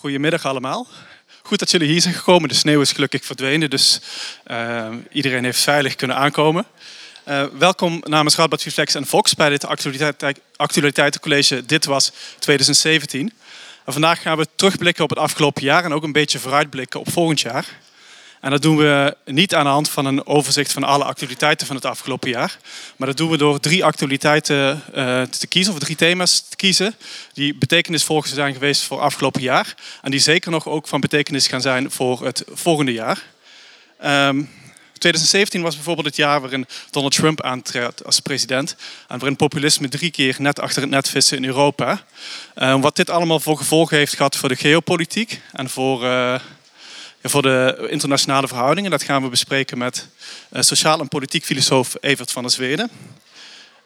Goedemiddag allemaal. Goed dat jullie hier zijn gekomen. De sneeuw is gelukkig verdwenen, dus uh, iedereen heeft veilig kunnen aankomen. Uh, welkom namens Radboud Reflex en Fox bij dit actualiteit, actualiteitencollege Dit Was 2017. En vandaag gaan we terugblikken op het afgelopen jaar en ook een beetje vooruitblikken op volgend jaar. En dat doen we niet aan de hand van een overzicht van alle actualiteiten van het afgelopen jaar. Maar dat doen we door drie actualiteiten uh, te kiezen, of drie thema's te kiezen. Die betekenisvol zijn geweest voor het afgelopen jaar. En die zeker nog ook van betekenis gaan zijn voor het volgende jaar. Um, 2017 was bijvoorbeeld het jaar waarin Donald Trump aantrad als president. En waarin populisme drie keer net achter het net vissen in Europa. Uh, wat dit allemaal voor gevolgen heeft gehad voor de geopolitiek en voor... Uh, voor de internationale verhoudingen. Dat gaan we bespreken met eh, sociaal en politiek filosoof Evert van der Zweden.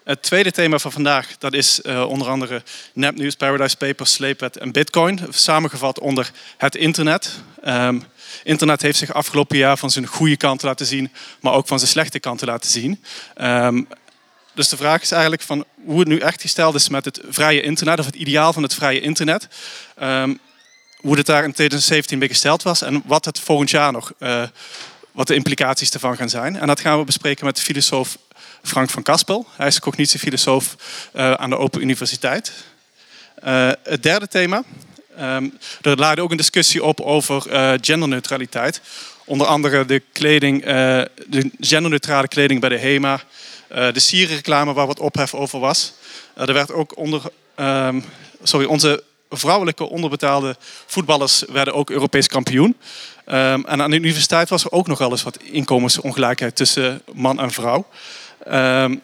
Het tweede thema van vandaag dat is uh, onder andere nepnieuws, Paradise Papers, Sleepwet en Bitcoin. Samengevat onder het internet. Um, internet heeft zich afgelopen jaar van zijn goede kant laten zien, maar ook van zijn slechte kanten laten zien. Um, dus de vraag is eigenlijk van hoe het nu echt gesteld is met het vrije internet, of het ideaal van het vrije internet. Um, hoe het daar in 2017 mee gesteld was en wat het volgend jaar nog, uh, wat de implicaties ervan gaan zijn. En dat gaan we bespreken met de filosoof Frank van Kaspel. Hij is cognitiefilosoof uh, aan de Open Universiteit. Uh, het derde thema, um, er laadde ook een discussie op over genderneutraliteit. Onder andere de kleding, de genderneutrale kleding bij de HEMA, de sierenreclame waar wat ophef over was. er werd ook onder, um, sorry, onze vrouwelijke onderbetaalde voetballers werden ook Europees kampioen. Um, en aan de universiteit was er ook nog wel eens wat inkomensongelijkheid tussen man en vrouw. Um,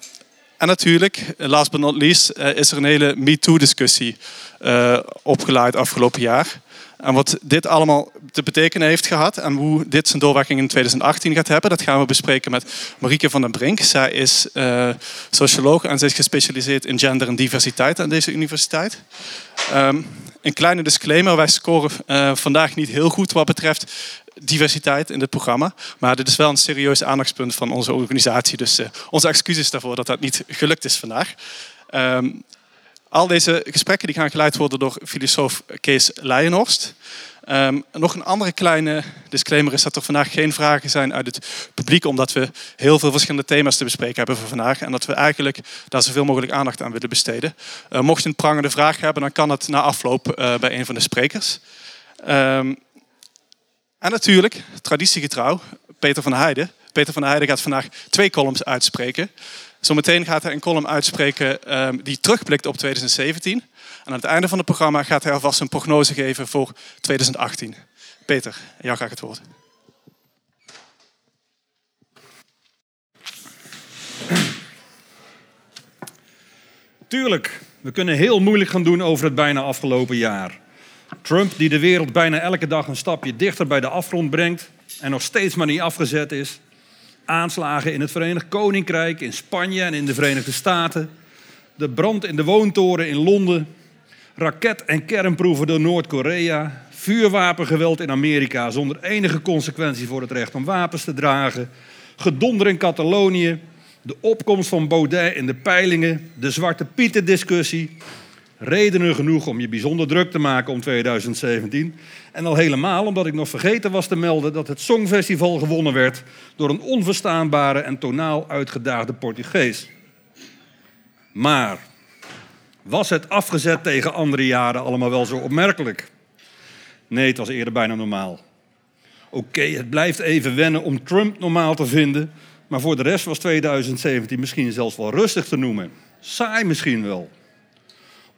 en natuurlijk, last but not least, uh, is er een hele MeToo-discussie uh, opgeleid afgelopen jaar. En wat dit allemaal te betekenen heeft gehad en hoe dit zijn doorwerking in 2018 gaat hebben, dat gaan we bespreken met Marieke van den Brink. Zij is uh, socioloog en zij is gespecialiseerd in gender en diversiteit aan deze universiteit. Um, een kleine disclaimer, wij scoren uh, vandaag niet heel goed wat betreft diversiteit in het programma. Maar dit is wel een serieus aandachtspunt van onze organisatie. Dus uh, onze excuses daarvoor dat dat niet gelukt is vandaag. Um, al deze gesprekken die gaan geleid worden door filosoof Kees Leijenhorst. Um, nog een andere kleine disclaimer is dat er vandaag geen vragen zijn uit het publiek, omdat we heel veel verschillende thema's te bespreken hebben voor vandaag en dat we eigenlijk daar zoveel mogelijk aandacht aan willen besteden. Uh, mocht je een prangende vraag hebben, dan kan het na afloop uh, bij een van de sprekers. Um, en natuurlijk, traditiegetrouw, Peter van Heijden. Peter van Heijden gaat vandaag twee columns uitspreken. Zometeen gaat hij een column uitspreken um, die terugblikt op 2017. En aan het einde van het programma gaat hij alvast een prognose geven voor 2018. Peter, jou graag het woord. Tuurlijk, we kunnen heel moeilijk gaan doen over het bijna afgelopen jaar. Trump die de wereld bijna elke dag een stapje dichter bij de afgrond brengt en nog steeds maar niet afgezet is aanslagen in het Verenigd Koninkrijk, in Spanje en in de Verenigde Staten. De brand in de woontoren in Londen. Raket- en kernproeven door Noord-Korea. Vuurwapengeweld in Amerika zonder enige consequentie voor het recht om wapens te dragen. Gedonder in Catalonië. De opkomst van Baudet in de peilingen. De Zwarte Pieten-discussie. Redenen genoeg om je bijzonder druk te maken om 2017. En al helemaal omdat ik nog vergeten was te melden dat het Songfestival gewonnen werd door een onverstaanbare en tonaal uitgedaagde Portugees. Maar was het afgezet tegen andere jaren allemaal wel zo opmerkelijk? Nee, het was eerder bijna normaal. Oké, het blijft even wennen om Trump normaal te vinden, maar voor de rest was 2017 misschien zelfs wel rustig te noemen. Saai misschien wel.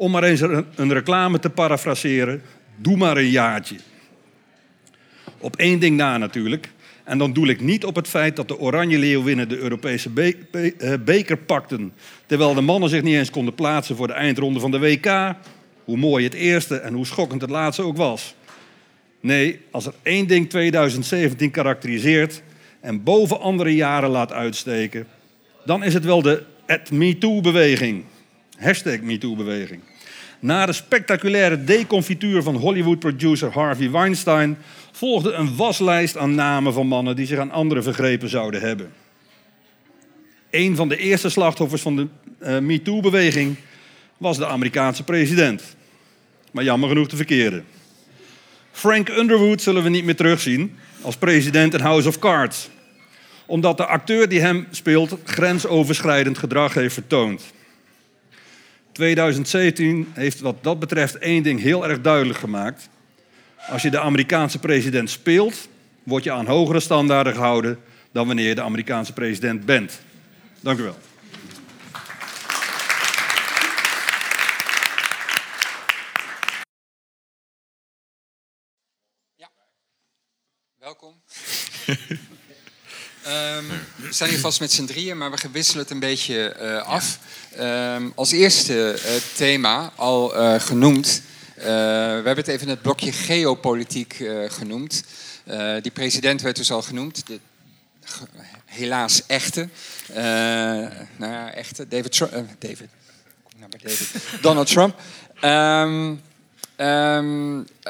Om maar eens een reclame te parafraseren, doe maar een jaartje. Op één ding na natuurlijk. En dan doe ik niet op het feit dat de Oranje Leeuwinnen de Europese uh, beker pakten. Terwijl de mannen zich niet eens konden plaatsen voor de eindronde van de WK. Hoe mooi het eerste en hoe schokkend het laatste ook was. Nee, als er één ding 2017 karakteriseert en boven andere jaren laat uitsteken, dan is het wel de MeToo-beweging. Hashtag MeToo-beweging. Na de spectaculaire deconfituur van Hollywood-producer Harvey Weinstein volgde een waslijst aan namen van mannen die zich aan anderen vergrepen zouden hebben. Een van de eerste slachtoffers van de uh, MeToo-beweging was de Amerikaanse president. Maar jammer genoeg de verkeerde. Frank Underwood zullen we niet meer terugzien als president in House of Cards. Omdat de acteur die hem speelt grensoverschrijdend gedrag heeft vertoond. 2017 heeft wat dat betreft één ding heel erg duidelijk gemaakt. Als je de Amerikaanse president speelt, word je aan hogere standaarden gehouden dan wanneer je de Amerikaanse president bent. Dank u wel. Welkom. um, we zijn hier vast met z'n drieën, maar we wisselen het een beetje uh, af. Um, als eerste uh, thema, al uh, genoemd. we hebben het even het blokje geopolitiek genoemd. die president werd dus al genoemd. De, helaas echte. nou ja, echte. David Trump. David. Nou David. Donald Trump. Um,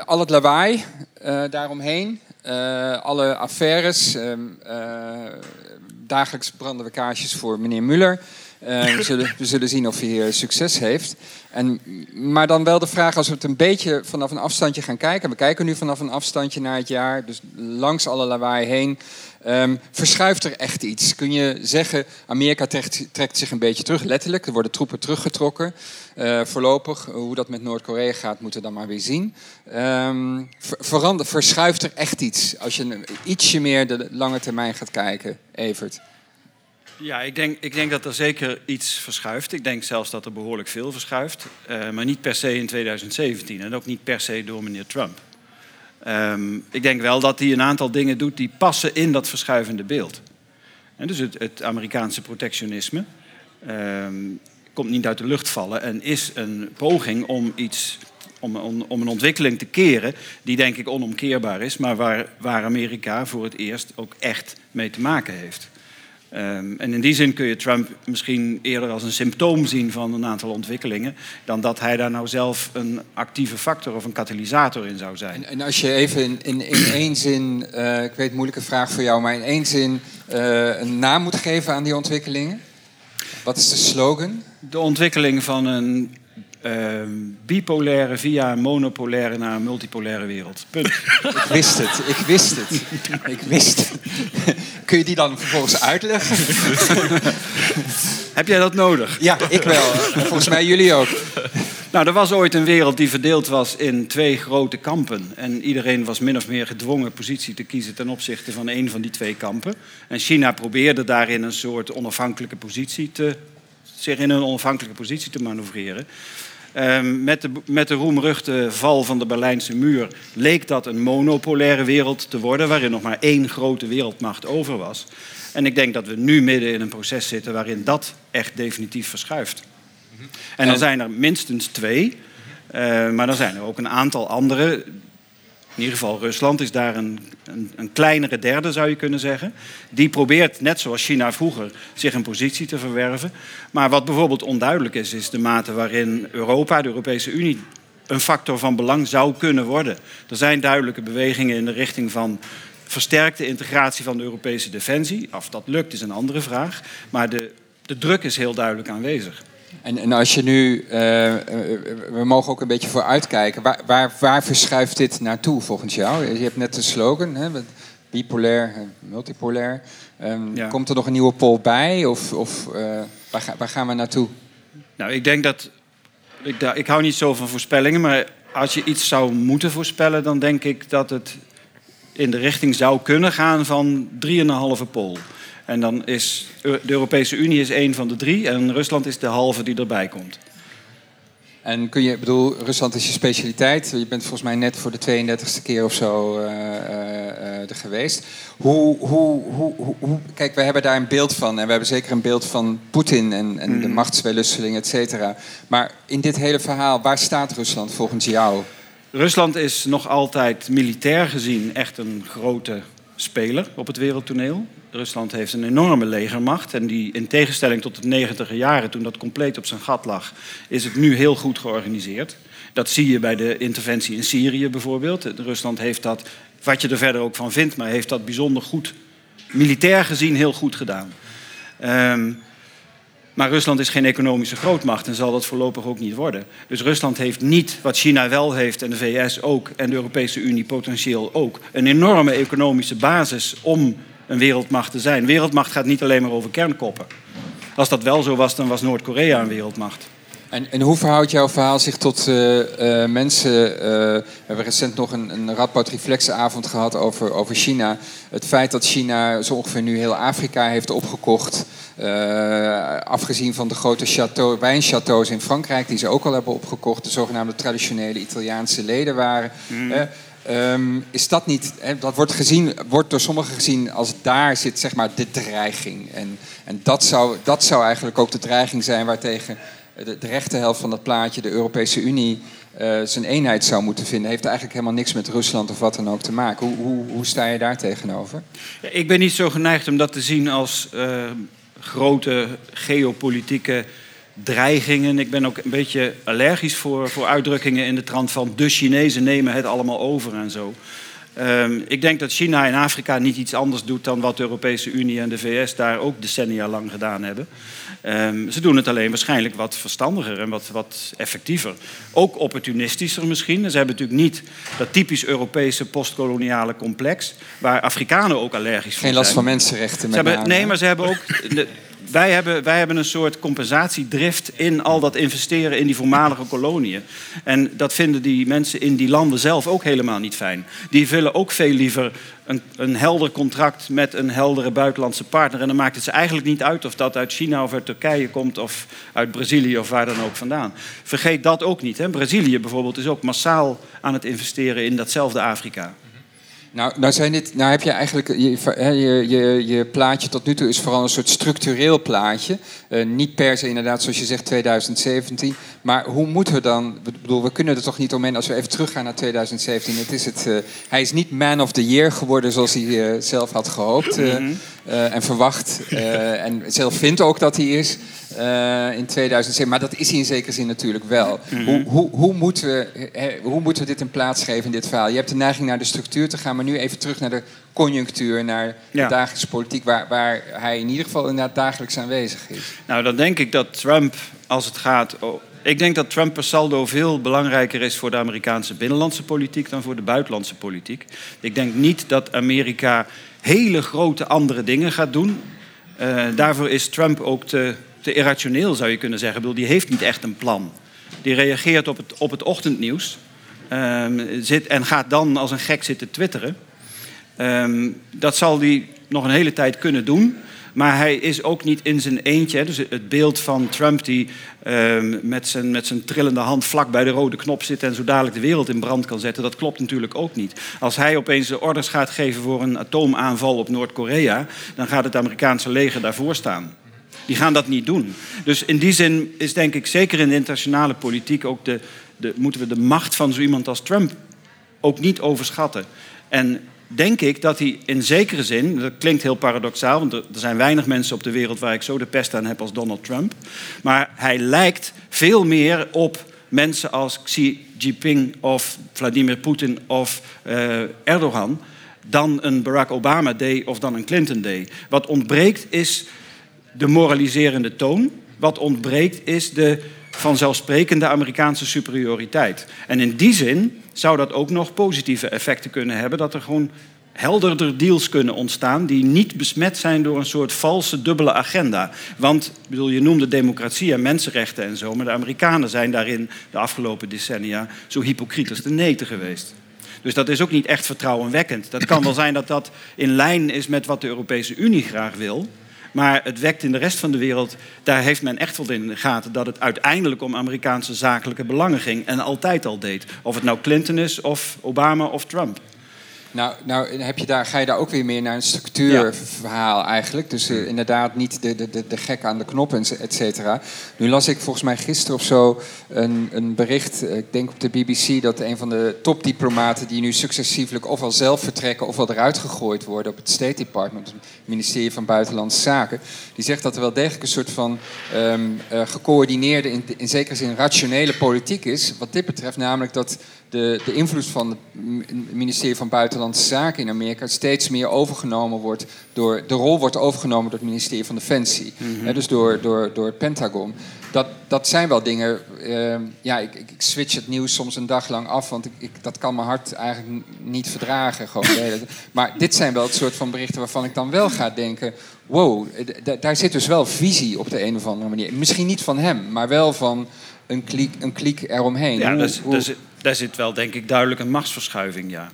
al het lawaai daaromheen. Uh, alle affaires. Um, uh, dagelijks branden we kaarsjes voor meneer Muller. We, zullen, we, zullen, zien of hij succes heeft. En, maar dan wel de vraag, als we het een beetje vanaf een afstandje gaan kijken. We kijken nu vanaf een afstandje naar het jaar, dus langs alle lawaai heen. Um, verschuift er echt iets? Kun je zeggen, Amerika trekt, zich een beetje terug, letterlijk. Er worden troepen teruggetrokken. Uh, voorlopig, hoe dat met Noord-Korea gaat, moeten we dan maar weer zien. Um, verschuift er echt iets? Als je ietsje meer de lange termijn gaat kijken, Evert. Ja, ik denk, ik denk dat er zeker iets verschuift. Ik denk zelfs dat er behoorlijk veel verschuift. Uh, maar niet per se in 2017 en ook niet per se door meneer Trump. Um, ik denk wel dat hij een aantal dingen doet die passen in dat verschuivende beeld. En dus het, het Amerikaanse protectionisme um, komt niet uit de lucht vallen en is een poging om iets. Om, om, om, een ontwikkeling te keren die denk ik onomkeerbaar is, maar waar, waar Amerika voor het eerst ook echt mee te maken heeft. Um, en in die zin kun je Trump misschien eerder als een symptoom zien van een aantal ontwikkelingen, dan dat hij daar nou zelf een actieve factor of een katalysator in zou zijn. En, en als je even in, in, in één zin, uh, ik weet moeilijke vraag voor jou, maar in één zin uh, een naam moet geven aan die ontwikkelingen, wat is de slogan? De ontwikkeling van een uh, bipolaire via monopolaire naar een multipolaire wereld. Punt. ik wist het, ik wist het. Ik wist het. Kun je die dan vervolgens uitleggen? Heb jij dat nodig? Ja, ik wel. Volgens mij jullie ook. Nou, er was ooit een wereld die verdeeld was in twee grote kampen. En iedereen was min of meer gedwongen positie te kiezen ten opzichte van een van die twee kampen. En China probeerde daarin een soort onafhankelijke positie te, zich in een onafhankelijke positie te manoeuvreren. Um, met, de, met de roemruchte val van de Berlijnse muur leek dat een monopolaire wereld te worden, waarin nog maar één grote wereldmacht over was. En ik denk dat we nu midden in een proces zitten waarin dat echt definitief verschuift. En dan zijn er minstens twee, uh, maar dan zijn er ook een aantal andere in ieder geval Rusland is daar een, een, een, kleinere derde, zou je kunnen zeggen. Die probeert, net zoals China vroeger, zich een positie te verwerven. Maar wat bijvoorbeeld onduidelijk is, is de mate waarin Europa, de Europese Unie, een factor van belang zou kunnen worden. Er zijn duidelijke bewegingen in de richting van versterkte integratie van de Europese defensie. Of dat lukt is een andere vraag. Maar de, de druk is heel duidelijk aanwezig. En, en als je nu, uh, we mogen ook een beetje vooruitkijken. Waar, waar, waar verschuift dit naartoe volgens jou? Je hebt net een slogan, hè, bipolair, multipolair. Um, ja. Komt er nog een nieuwe pol bij? Of, of uh, waar, ga, waar, gaan we naartoe? Nou, ik denk dat. Ik, ik hou niet zo van voorspellingen, maar als je iets zou moeten voorspellen, dan denk ik dat het in de richting zou kunnen gaan van 3,5 pol. En dan is de Europese Unie is één van de drie en Rusland is de halve die erbij komt. En kun je, bedoel, Rusland is je specialiteit. Je bent volgens mij net voor de 32e keer of zo uh, uh, er geweest. Hoe, hoe, hoe, hoe, kijk, we hebben daar een beeld van. En we hebben zeker een beeld van Poetin en, en mm. de machtswellusseling, et cetera. Maar in dit hele verhaal, waar staat Rusland volgens jou? Rusland is nog altijd militair gezien echt een grote speler op het wereldtoneel. Rusland heeft een enorme legermacht. En die, in tegenstelling tot de negentiger jaren, toen dat compleet op zijn gat lag, is het nu heel goed georganiseerd. Dat zie je bij de interventie in Syrië bijvoorbeeld. Rusland heeft dat, wat je er verder ook van vindt, maar heeft dat bijzonder goed, militair gezien, heel goed gedaan. Um, Maar Rusland is geen economische grootmacht en zal dat voorlopig ook niet worden. Dus Rusland heeft niet wat China wel heeft en de VS ook en de Europese Unie potentieel ook. Een enorme economische basis om een wereldmacht te zijn. Wereldmacht gaat niet alleen maar over kernkoppen. Als dat wel zo was, dan was Noord-Korea een wereldmacht. En, en, hoe verhoudt jouw verhaal zich tot uh, uh, mensen? Uh, we hebben recent nog een, een Radboud gehad over, over China. Het feit dat China zo ongeveer nu heel Afrika heeft opgekocht. Afgezien van de grote chateau, wijnchateaus in Frankrijk, die ze ook al hebben opgekocht. De zogenaamde traditionele Italiaanse leden waren. Mm. Um, is dat niet, hè, dat wordt, gezien, wordt door sommigen gezien als daar zit zeg maar de dreiging. En, en dat, zou, dat zou eigenlijk ook de dreiging zijn waartegen de, de rechterhelft van dat plaatje, de Europese Unie, uh, zijn eenheid zou moeten vinden. Heeft eigenlijk helemaal niks met Rusland of wat dan ook te maken. Hoe, hoe, hoe sta je daar tegenover? Ja, ik ben niet zo geneigd om dat te zien als grote geopolitieke dreigingen. Ik ben ook een beetje allergisch voor, voor uitdrukkingen in de trant van de Chinezen nemen het allemaal over en zo. Um, ik denk dat China in Afrika niet iets anders doet dan wat de Europese Unie en de VS daar ook decennia lang gedaan hebben. Um, ze doen het alleen waarschijnlijk wat verstandiger en wat, wat effectiever. Ook opportunistischer misschien. Ze hebben natuurlijk niet dat typisch Europese postkoloniale complex, waar Afrikanen ook allergisch voor zijn. Geen last van mensenrechten. Met hebben, nee, maar ze hebben ook. De, wij hebben, wij hebben een soort compensatiedrift in al dat investeren in die voormalige koloniën. En dat vinden die mensen in die landen zelf ook helemaal niet fijn. Die willen ook veel liever een, een helder contract met een heldere buitenlandse partner. En dan maakt het ze eigenlijk niet uit of dat uit China of uit Turkije komt of uit Brazilië of waar dan ook vandaan. Vergeet dat ook niet. Hè. Brazilië bijvoorbeeld is ook massaal aan het investeren in datzelfde Afrika. Nou, nou, zijn dit, nou heb je eigenlijk, je, je, je, je, plaatje tot nu toe is vooral een soort structureel plaatje. Uh, niet per se inderdaad, zoals je zegt, 2017. Maar hoe moeten we dan, ik bedoel, we kunnen er toch niet omheen als we even teruggaan naar 2017. Het is het, uh, hij is niet man of the year geworden zoals hij uh, zelf had gehoopt mm en verwacht. en zelf vindt ook dat hij is. Uh, in 2007. Maar dat is hij in zekere zin natuurlijk wel. Mm -hmm. hoe, hoe, hoe, moeten we, he, hoe moeten we dit een plaats geven in dit verhaal? Je hebt de neiging naar de structuur te gaan, maar nu even terug naar de conjunctuur, naar ja. de dagelijkse politiek, waar, waar hij in ieder geval inderdaad dagelijks aanwezig is. Nou, dan denk ik dat Trump, als het gaat. Oh, ik denk dat Trump per saldo veel belangrijker is voor de Amerikaanse binnenlandse politiek dan voor de buitenlandse politiek. Ik denk niet dat Amerika hele grote andere dingen gaat doen. Uh, daarvoor is Trump ook te te irrationeel, zou je kunnen zeggen. Ik die heeft niet echt een plan. Die reageert op het, op het ochtendnieuws um, zit, en gaat dan als een gek zitten twitteren. Um, dat zal hij nog een hele tijd kunnen doen. Maar hij is ook niet in zijn eentje. Dus het beeld van Trump die um, met, zijn, met zijn trillende hand vlak bij de rode knop zit en zo dadelijk de wereld in brand kan zetten, dat klopt natuurlijk ook niet. Als hij opeens de orders gaat geven voor een atoomaanval op Noord-Korea, dan gaat het Amerikaanse leger daarvoor staan. Die gaan dat niet doen. Dus in die zin is denk ik zeker in de internationale politiek ook de, de, moeten we de macht van zo iemand als Trump ook niet overschatten. En denk ik dat hij in zekere zin, dat klinkt heel paradoxaal, want er, zijn weinig mensen op de wereld waar ik zo de pest aan heb als Donald Trump, maar hij lijkt veel meer op mensen als Xi Jinping of Vladimir Poetin of uh, Erdogan dan een Barack Obama deed of dan een Clinton deed. Wat ontbreekt is de moraliserende toon. Wat ontbreekt is de vanzelfsprekende Amerikaanse superioriteit. En in die zin zou dat ook nog positieve effecten kunnen hebben. Dat er gewoon helderder deals kunnen ontstaan die niet besmet zijn door een soort valse dubbele agenda. Want bedoel, je noemde democratie en mensenrechten en zo, maar de Amerikanen zijn daarin de afgelopen decennia zo hypocriet als de neten geweest. Dus dat is ook niet echt vertrouwenwekkend. Dat kan wel zijn dat dat in lijn is met wat de Europese Unie graag wil. Maar het wekt in de rest van de wereld, daar heeft men echt wel in gaten dat het uiteindelijk om Amerikaanse zakelijke belangen ging en altijd al deed. Of het nou Clinton is, of Obama of Trump. Nou, nou heb je daar, ga je daar ook weer meer naar een structuurverhaal eigenlijk. Dus uh, inderdaad niet de, de, de, de gek aan de knop, et cetera. Nu las ik volgens mij gisteren of zo een, een bericht, eh, ik denk op de BBC... dat een van de topdiplomaten die nu successievelijk ofwel zelf vertrekken... ofwel eruit gegooid worden op het State Department, het ministerie van Buitenlandse Zaken... die zegt dat er wel degelijk een soort van um, uh, gecoördineerde, in, in zekere zin rationele politiek is... wat dit betreft namelijk dat de, de invloed van het ministerie van Buitenlandse Zaken in Amerika steeds meer overgenomen wordt door. De rol wordt overgenomen door het ministerie van Defensie. hè, dus door, door, door het Pentagon. Dat, dat zijn wel dingen. ehm, ja, ik, ik ik switch het nieuws soms een dag lang af, want ik, ik, dat kan mijn hart eigenlijk niet verdragen. Gewoon maar dit zijn wel het soort van berichten waarvan ik dan wel ga denken: wow, d- daar zit dus wel visie op de een of andere manier. Misschien niet van hem, maar wel van een kliek, een kliek eromheen. Ja, Hoe- hoe- daar, zit, daar zit wel denk ik duidelijk een machtsverschuiving, ja.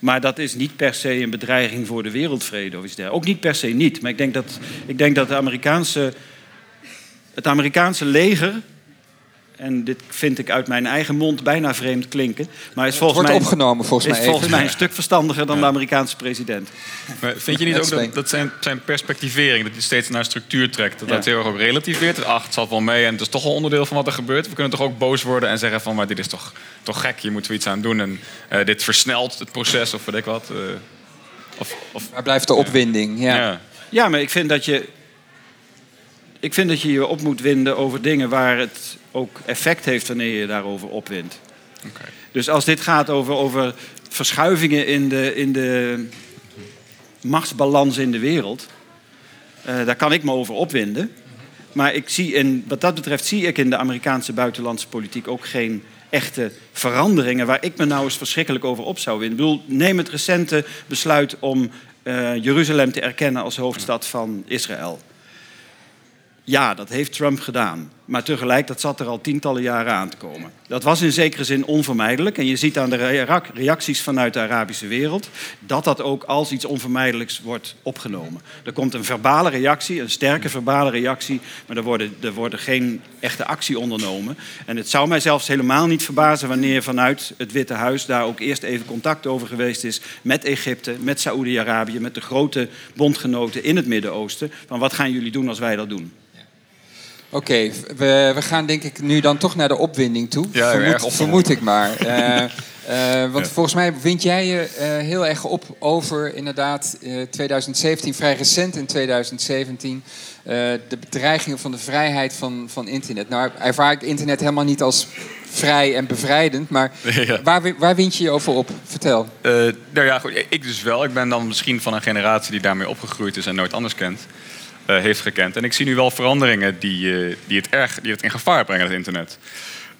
Maar dat is niet per se een bedreiging voor de wereldvrede of iets dergelijks. Ook niet per se niet. Maar ik denk dat, ik denk dat Amerikaanse, het Amerikaanse leger... en dit vind ik uit mijn eigen mond bijna vreemd klinken... maar is het volgens wordt mij, opgenomen volgens is mij. volgens even. mij een stuk verstandiger dan de Amerikaanse president. Maar vind je niet ook is dat, dat zijn, zijn perspectivering, dat hij steeds naar structuur trekt, dat Ja. dat heel erg ook relativeert? Ach, het zat wel mee en het is toch wel onderdeel van wat er gebeurt. We kunnen toch ook boos worden en zeggen van, maar dit is toch, toch gek, hier moeten we iets aan doen. En eh, dit versnelt het proces of weet ik wat. eh, of, of, Waar blijft de opwinding? Ja. ja. Ja, maar ik vind dat je. Ik vind dat je je op moet winden over dingen waar het ook effect heeft wanneer je je daarover opwindt. Oké. Dus als dit gaat over, over verschuivingen in de, in de machtsbalans in de wereld, eh, daar kan ik me over opwinden. Maar ik zie in, wat dat betreft zie ik in de Amerikaanse buitenlandse politiek ook geen echte veranderingen waar ik me nou eens verschrikkelijk over op zou winden. Ik bedoel, neem het recente besluit om eh, Jeruzalem te erkennen als hoofdstad van Israël. Ja, dat heeft Trump gedaan. Maar tegelijk, dat zat er al tientallen jaren aan te komen. Dat was in zekere zin onvermijdelijk. En je ziet aan de rea- reacties vanuit de Arabische wereld... dat dat ook als iets onvermijdelijks wordt opgenomen. Er komt een verbale reactie, een sterke verbale reactie... maar er worden, er worden geen echte actie ondernomen. En het zou mij zelfs helemaal niet verbazen... wanneer vanuit het Witte Huis daar ook eerst even contact over geweest is... met Egypte, met Saoedi-Arabië, met de grote bondgenoten in het Midden-Oosten... van wat gaan jullie doen als wij dat doen? Oké, we, we gaan denk ik nu dan toch naar de opwinding toe. Ja, vermoed, vermoed ik maar. Eh, eh, want volgens mij wind jij je eh, heel erg op over inderdaad eh, 2017, vrij recent in 2017, eh, de bedreigingen van de vrijheid van, van internet. Nou ervaar ik internet helemaal niet als vrij en bevrijdend, maar Ja. waar, waar wind je je over op? Vertel. Eh, nou ja, goed, ik dus wel. Ik ben dan misschien van een generatie die daarmee opgegroeid is en nooit anders kent, heeft gekend. En ik zie nu wel veranderingen die, eh, die, het erg, die het in gevaar brengen, het internet.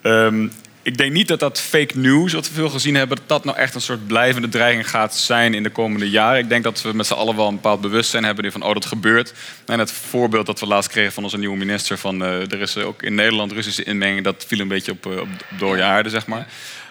Ehm, ik denk niet dat dat fake news, wat we veel gezien hebben, dat dat nou echt een soort blijvende dreiging gaat zijn in de komende jaren. Ik denk dat we met z'n allen wel een bepaald bewustzijn hebben van, oh, dat gebeurt. En het voorbeeld dat we laatst kregen van onze nieuwe minister van, eh, er is ook in Nederland Russische inmenging, dat viel een beetje op, eh, op dode aarde, zeg maar.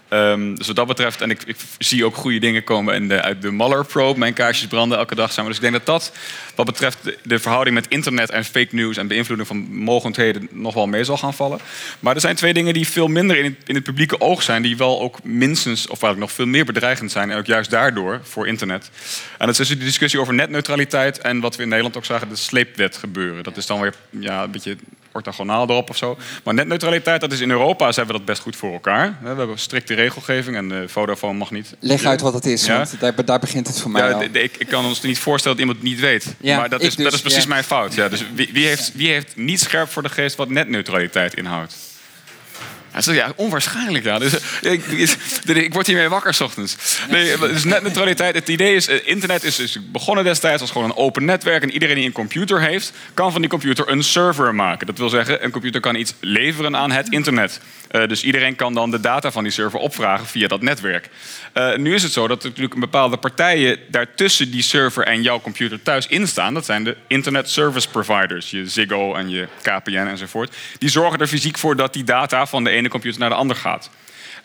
Ehm, dus wat dat betreft, en ik, ik zie ook goede dingen komen in de, uit de Mueller probe. Mijn kaarsjes branden elke dag samen. Dus ik denk dat dat, wat betreft de, verhouding met internet en fake news en beïnvloeding van mogendheden, nog wel mee zal gaan vallen. Maar er zijn twee dingen die veel minder in het, in het publieke oog zijn, die wel ook minstens, of eigenlijk nog veel meer bedreigend zijn. En ook juist daardoor voor internet. En dat is dus de discussie over netneutraliteit en wat we in Nederland ook zagen, de sleepwet gebeuren. Dat is dan weer ja, een beetje orthogonaal erop of zo. Maar netneutraliteit, dat is in Europa, zijn we dat best goed voor elkaar. We hebben strikte regelgeving en de Vodafone mag niet. Leg uit wat het is, Ja? want daar, daar begint het voor mij Ja, ik, ik kan ons niet voorstellen dat iemand het niet weet. Ja, maar dat is, dus, dat is precies mijn fout. Ja, dus wie, wie, heeft, wie heeft niet scherp voor de geest wat netneutraliteit inhoudt? Ja, zo, ja, onwaarschijnlijk. Ja. Dus, ik, ik, word hiermee wakker s ochtends. Nee, dus netneutraliteit. Het idee is, eh, internet is, is begonnen destijds als gewoon een open netwerk. En iedereen die een computer heeft, kan van die computer een server maken. Dat wil zeggen, een computer kan iets leveren aan het internet. Eh, dus iedereen kan dan de data van die server opvragen via dat netwerk. Eh, nu is het zo dat er natuurlijk een bepaalde partijen daartussen die server en jouw computer thuis in staan. Dat zijn de internet service providers, je Ziggo en je KPN enzovoort. Die zorgen er fysiek voor dat die data van de ene computer naar de ander gaat.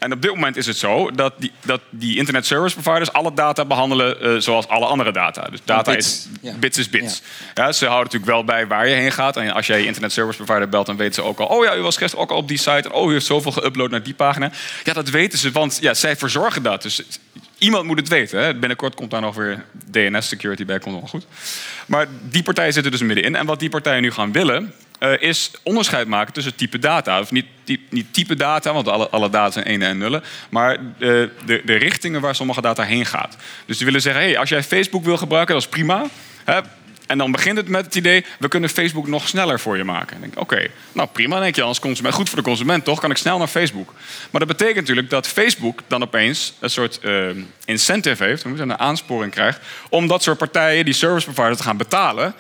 En op dit moment is het zo dat die, dat die internet service providers alle data behandelen eh, zoals alle andere data. Dus data bits, is ja. bits is bits. Ja. ze houden natuurlijk wel bij waar je heen gaat. En als jij je internet service provider belt, dan weten ze ook al... oh ja, u was gisteren ook al op die site. En oh, u heeft zoveel geüpload naar die pagina. Ja, dat weten ze, want ja, zij verzorgen dat. Dus iemand moet het weten. Hè. Binnenkort komt daar nog weer DNS-security bij, komt wel goed. Maar die partijen zitten dus middenin. En wat die partijen nu gaan willen... eh, is onderscheid maken tussen type data. Of niet, ty- niet type data, want alle, alle data zijn enen en nullen. Maar de, de, de richtingen waar sommige data heen gaat. Dus die willen zeggen, hey, als jij Facebook wil gebruiken, dat is prima. Hè, En dan begint het met het idee, we kunnen Facebook nog sneller voor je maken. En denk oké, nou prima, denk je als consument. Goed voor de consument, toch? Kan ik snel naar Facebook. Maar dat betekent natuurlijk dat Facebook dan opeens een soort eh, incentive heeft, een aansporing krijgt, om dat soort partijen, die service providers, te gaan betalen.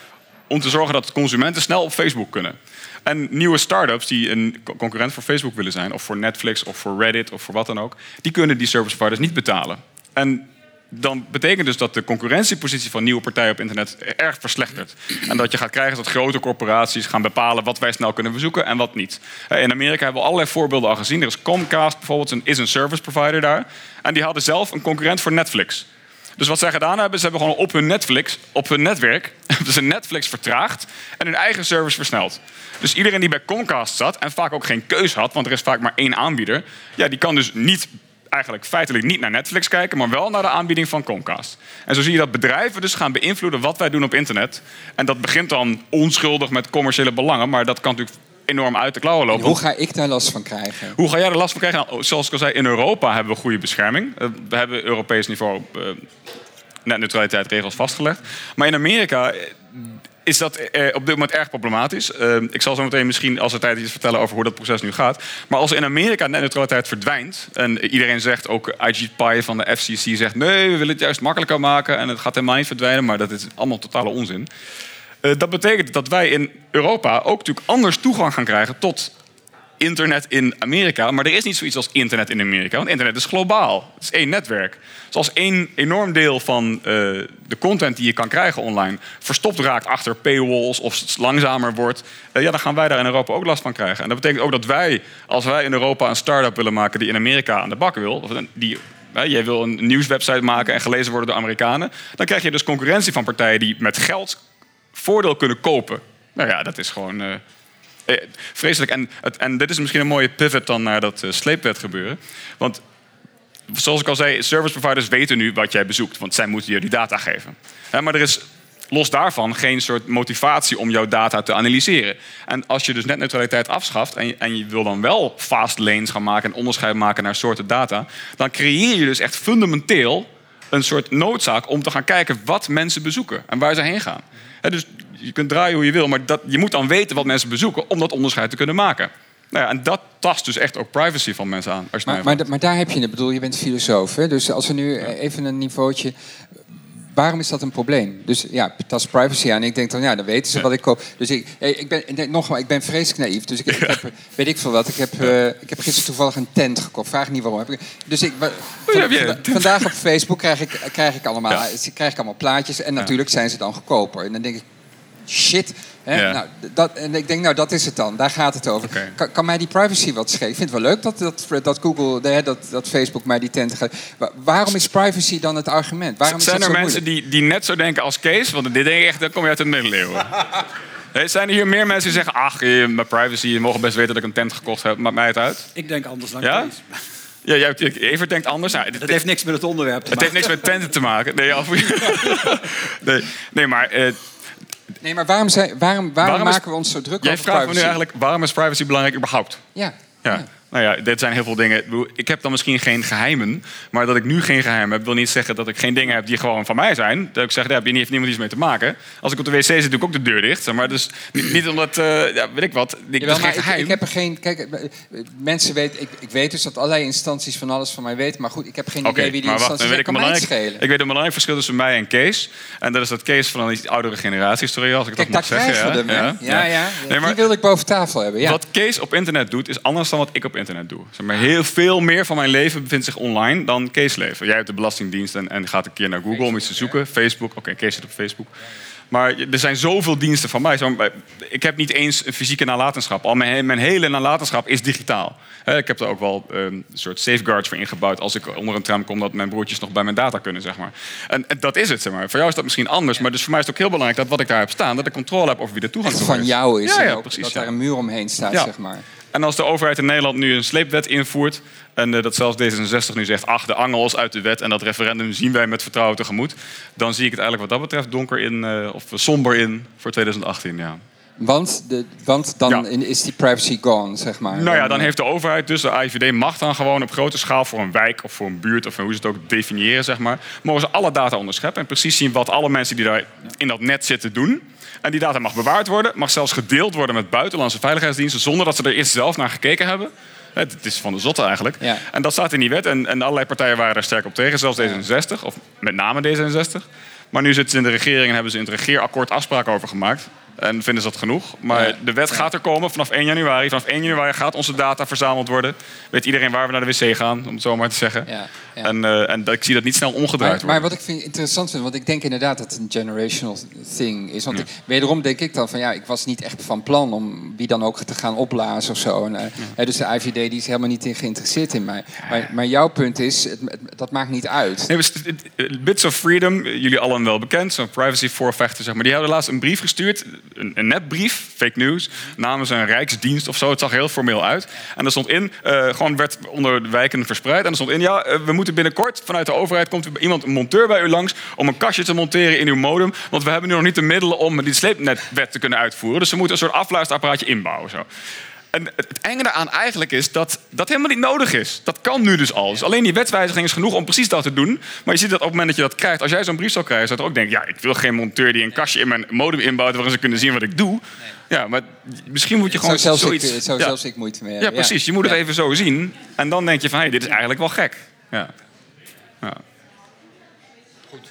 Om te zorgen dat consumenten snel op Facebook kunnen. En nieuwe start-ups die een concurrent voor Facebook willen zijn, of voor Netflix, of voor Reddit, of voor wat dan ook, die kunnen die service providers niet betalen. En dan betekent dus dat de concurrentiepositie van nieuwe partijen op internet erg verslechtert. En dat je gaat krijgen dat grote corporaties gaan bepalen wat wij snel kunnen bezoeken en wat niet. In Amerika hebben we allerlei voorbeelden al gezien. Er is Comcast bijvoorbeeld, is een service provider daar. En die hadden zelf een concurrent voor Netflix. Dus wat zij gedaan hebben, ze hebben gewoon op hun Netflix, op hun netwerk, hebben ze Netflix vertraagd en hun eigen service versneld. Dus iedereen die bij Comcast zat en vaak ook geen keus had, want er is vaak maar één aanbieder, ja, die kan dus niet eigenlijk feitelijk niet naar Netflix kijken, maar wel naar de aanbieding van Comcast. En zo zie je dat bedrijven dus gaan beïnvloeden wat wij doen op internet. En dat begint dan onschuldig met commerciële belangen, maar dat kan natuurlijk enorm uit de klauwen lopen. hoe ga ik daar last van krijgen? Hoe ga jij er last van krijgen? Nou, zoals ik al zei, in Europa hebben we goede bescherming. Eh, we hebben Europees niveau uh, net neutraliteitsregels vastgelegd. Maar in Amerika is dat eh, op dit moment erg problematisch. Uh, ik zal zo meteen misschien als er tijd is vertellen over hoe dat proces nu gaat. Maar als in Amerika netneutraliteit verdwijnt en iedereen zegt, ook IG Pie van de FCC zegt, nee, we willen het juist makkelijker maken en het gaat helemaal niet verdwijnen, maar dat is allemaal totale onzin. Uh, dat betekent dat wij in Europa ook natuurlijk anders toegang gaan krijgen tot internet in Amerika. Maar er is niet zoiets als internet in Amerika. Want internet is globaal. Het is één netwerk. Dus als één enorm deel van uh, de content die je kan krijgen online verstopt raakt achter paywalls of het langzamer wordt, uh, ja, dan gaan wij daar in Europa ook last van krijgen. En dat betekent ook dat wij, als wij in Europa een start-up willen maken die in Amerika aan de bak wil, of die jij wil een nieuwswebsite maken en gelezen worden door Amerikanen. Dan krijg je dus concurrentie van partijen die met geld voordeel kunnen kopen. Nou ja, dat is gewoon. Uh, eh, vreselijk. En, en dit is misschien een mooie pivot dan naar dat uh, sleepwet gebeuren. Want zoals ik al zei, service providers weten nu wat jij bezoekt. Want zij moeten je die data geven. maar er is los daarvan geen soort motivatie om jouw data te analyseren. En als je dus netneutraliteit afschaft en en je wil dan wel fast lanes gaan maken en onderscheid maken naar soorten data, dan creëer je dus echt fundamenteel een soort noodzaak om te gaan kijken wat mensen bezoeken en waar ze heen gaan. Dus je kunt draaien hoe je wil, maar dat, je moet dan weten wat mensen bezoeken om dat onderscheid te kunnen maken. Nou ja, en dat tast dus echt ook privacy van mensen aan. Als maar, maar, maar, daar heb je het. bedoel, je bent filosoof. Hè? Dus als we nu even een niveautje waarom is dat een probleem? Dus ja, dat is privacy aan. Ik denk dan, ja, dan weten ze wat ik koop. Dus ik, ik ben, nogmaals, ik ben vreselijk naïef. Dus ik, ik heb, weet ik veel wat. Ik heb, uh, ik heb gisteren toevallig een tent gekocht. Vraag niet waarom. Dus ik, van, vandaag op Facebook krijg ik, krijg ik, allemaal, ja. krijg ik allemaal plaatjes. En natuurlijk zijn ze dan goedkoper. En dan denk ik, shit. Hè? Nou, dat, en ik denk, nou, dat is het dan. Daar gaat het over. Kan, kan, mij die privacy wat schelen? Ik vind het wel leuk dat, dat, dat Google, dat, dat Facebook mij die tent gaat. Waarom is privacy dan het argument? Waarom zijn er mensen die, die net zo denken als Kees? Want dit denk ik echt, dan kom je uit de middeleeuwen. Hey, zijn er hier meer mensen die zeggen... ach, mijn privacy, je mogen best weten dat ik een tent gekocht heb. Maakt mij het uit. Ik denk anders dan ja? Kees. Ja, jij, Evert denkt anders. Nou, dat heeft niks met het onderwerp te het maken. Het heeft niks met tenten te maken. Nee, nee, nee maar... Uh, Nee, maar waarom, zijn, waarom, waarom, maken we ons zo druk jij over privacy? Jij vraagt me nu eigenlijk, waarom is privacy belangrijk überhaupt? Ja. ja. Nou ja, dit zijn heel veel dingen. Ik heb dan misschien geen geheimen. Maar dat ik nu geen geheimen heb, wil niet zeggen dat ik geen dingen heb die gewoon van mij zijn. Dat ik zeg, daar heeft niemand iets mee te maken. Als ik op de wc zit, doe ik ook de deur dicht. Maar dus niet, omdat, uh, ja, weet ik wat. Ik, Jawel, geen geheim. Ik, ik, heb er geen. Kijk, eh, mensen weten. Ik, ik, weet dus dat allerlei instanties van alles van mij weten. Maar goed, ik heb geen idee wie die instanties zijn. Kan mij schelen. Ik weet een belangrijk verschil tussen mij en Kees. En dat is dat Kees van een oudere generatie sorry als ik Kijk, dat mag zeggen. Ja, ja, ja. ja, ja. die wilde ik boven tafel hebben. Wat Kees op internet doet, is anders dan wat ik op internet doe. Zeg maar, heel veel meer van mijn leven bevindt zich online dan Kees leven. Jij hebt de Belastingdienst en, en gaat een keer naar Google om iets te zoeken. Facebook, oké, Kees zit op Facebook. Maar er zijn zoveel diensten van mij. Ik heb niet eens een fysieke nalatenschap. Al mijn, mijn hele nalatenschap is digitaal. Ik heb er ook wel ehm, een soort safeguards voor ingebouwd... als ik onder een tram kom dat mijn broertjes nog bij mijn data kunnen. Zeg maar. en, dat is het. Zeg maar. Voor jou is dat misschien anders. Maar dus voor mij is het ook heel belangrijk dat wat ik daar heb staan... dat ik controle heb over wie er toegang tot is. van jou is. Ja, ja, precies, dat daar een muur omheen staat, zeg maar. En als de overheid in Nederland nu een sleepwet invoert... en uh, dat zelfs D66 nu zegt... ach, de angels uit de wet en dat referendum zien wij met vertrouwen tegemoet... dan zie ik het eigenlijk wat dat betreft donker in, uh, of somber in voor 2018, ja. Want, de, want dan Ja. is die privacy gone, zeg maar. Nou ja, dan heeft de overheid, dus de AIVD, mag dan gewoon op grote schaal voor een wijk of voor een buurt of hoe ze het ook definiëren, zeg maar, mogen ze alle data onderscheppen en precies zien wat alle mensen die daar in dat net zitten doen. En die data mag bewaard worden, mag zelfs gedeeld worden met buitenlandse veiligheidsdiensten zonder dat ze er eerst zelf naar gekeken hebben. Het het is van de zotte eigenlijk. Ja. En dat staat in die wet en, en allerlei partijen waren daar sterk op tegen, zelfs D66, of met name D66. Maar nu zitten ze in de regering en hebben ze in het regeerakkoord afspraken over gemaakt. En vinden ze dat genoeg. Maar Ja. de wet gaat er komen vanaf 1 januari. Vanaf 1 januari gaat onze data verzameld worden. Weet iedereen waar we naar de wc gaan, om het zo maar te zeggen. Ja, ja. En, eh, en ik zie dat niet snel omgedraaid Maar, worden. maar wat ik vind interessant vind, want ik denk inderdaad dat het een generational thing is. Want ik- wederom denk ik dan van ja, ik was niet echt van plan om wie dan ook te gaan opblazen of zo. En, eh, dus de IVD die is helemaal niet in geïnteresseerd in mij. Maar, maar jouw punt is, het, dat maakt niet uit. Nee, Bits of Freedom, jullie allen wel bekend, zo'n privacy voorvechter, zeg maar. Die hadden laatst een brief gestuurd, een, een nepbrief, fake news, namens een rijksdienst of zo. Het zag heel formeel uit. En er stond in, eh, gewoon werd onder de wijken verspreid. En er stond in, ja, eh, we moeten binnenkort vanuit de overheid komt iemand, een monteur bij u langs, om een kastje te monteren in uw modem. Want we hebben nu nog niet de middelen om die sleepnetwet te kunnen uitvoeren. Dus we moeten een soort afluisterapparaatje inbouwen. Zo. En het enge daaraan eigenlijk is dat dat helemaal niet nodig is. Dat kan nu dus al. Dus alleen die wetswijziging is genoeg om precies dat te doen. Maar je ziet dat op het moment dat je dat krijgt, als jij zo'n brief zou krijgen, zou je ook denken: ja, ik wil geen monteur die een kastje in mijn modem inbouwt waarin ze kunnen zien wat ik doe. Ja, maar misschien moet je gewoon zelfs, ik, zoiets. zou ja. zelfs ik moeite mee ja, precies. Je moet het Ja. even zo zien. En dan denk je van: hé, dit is eigenlijk wel gek. Ja. Ja.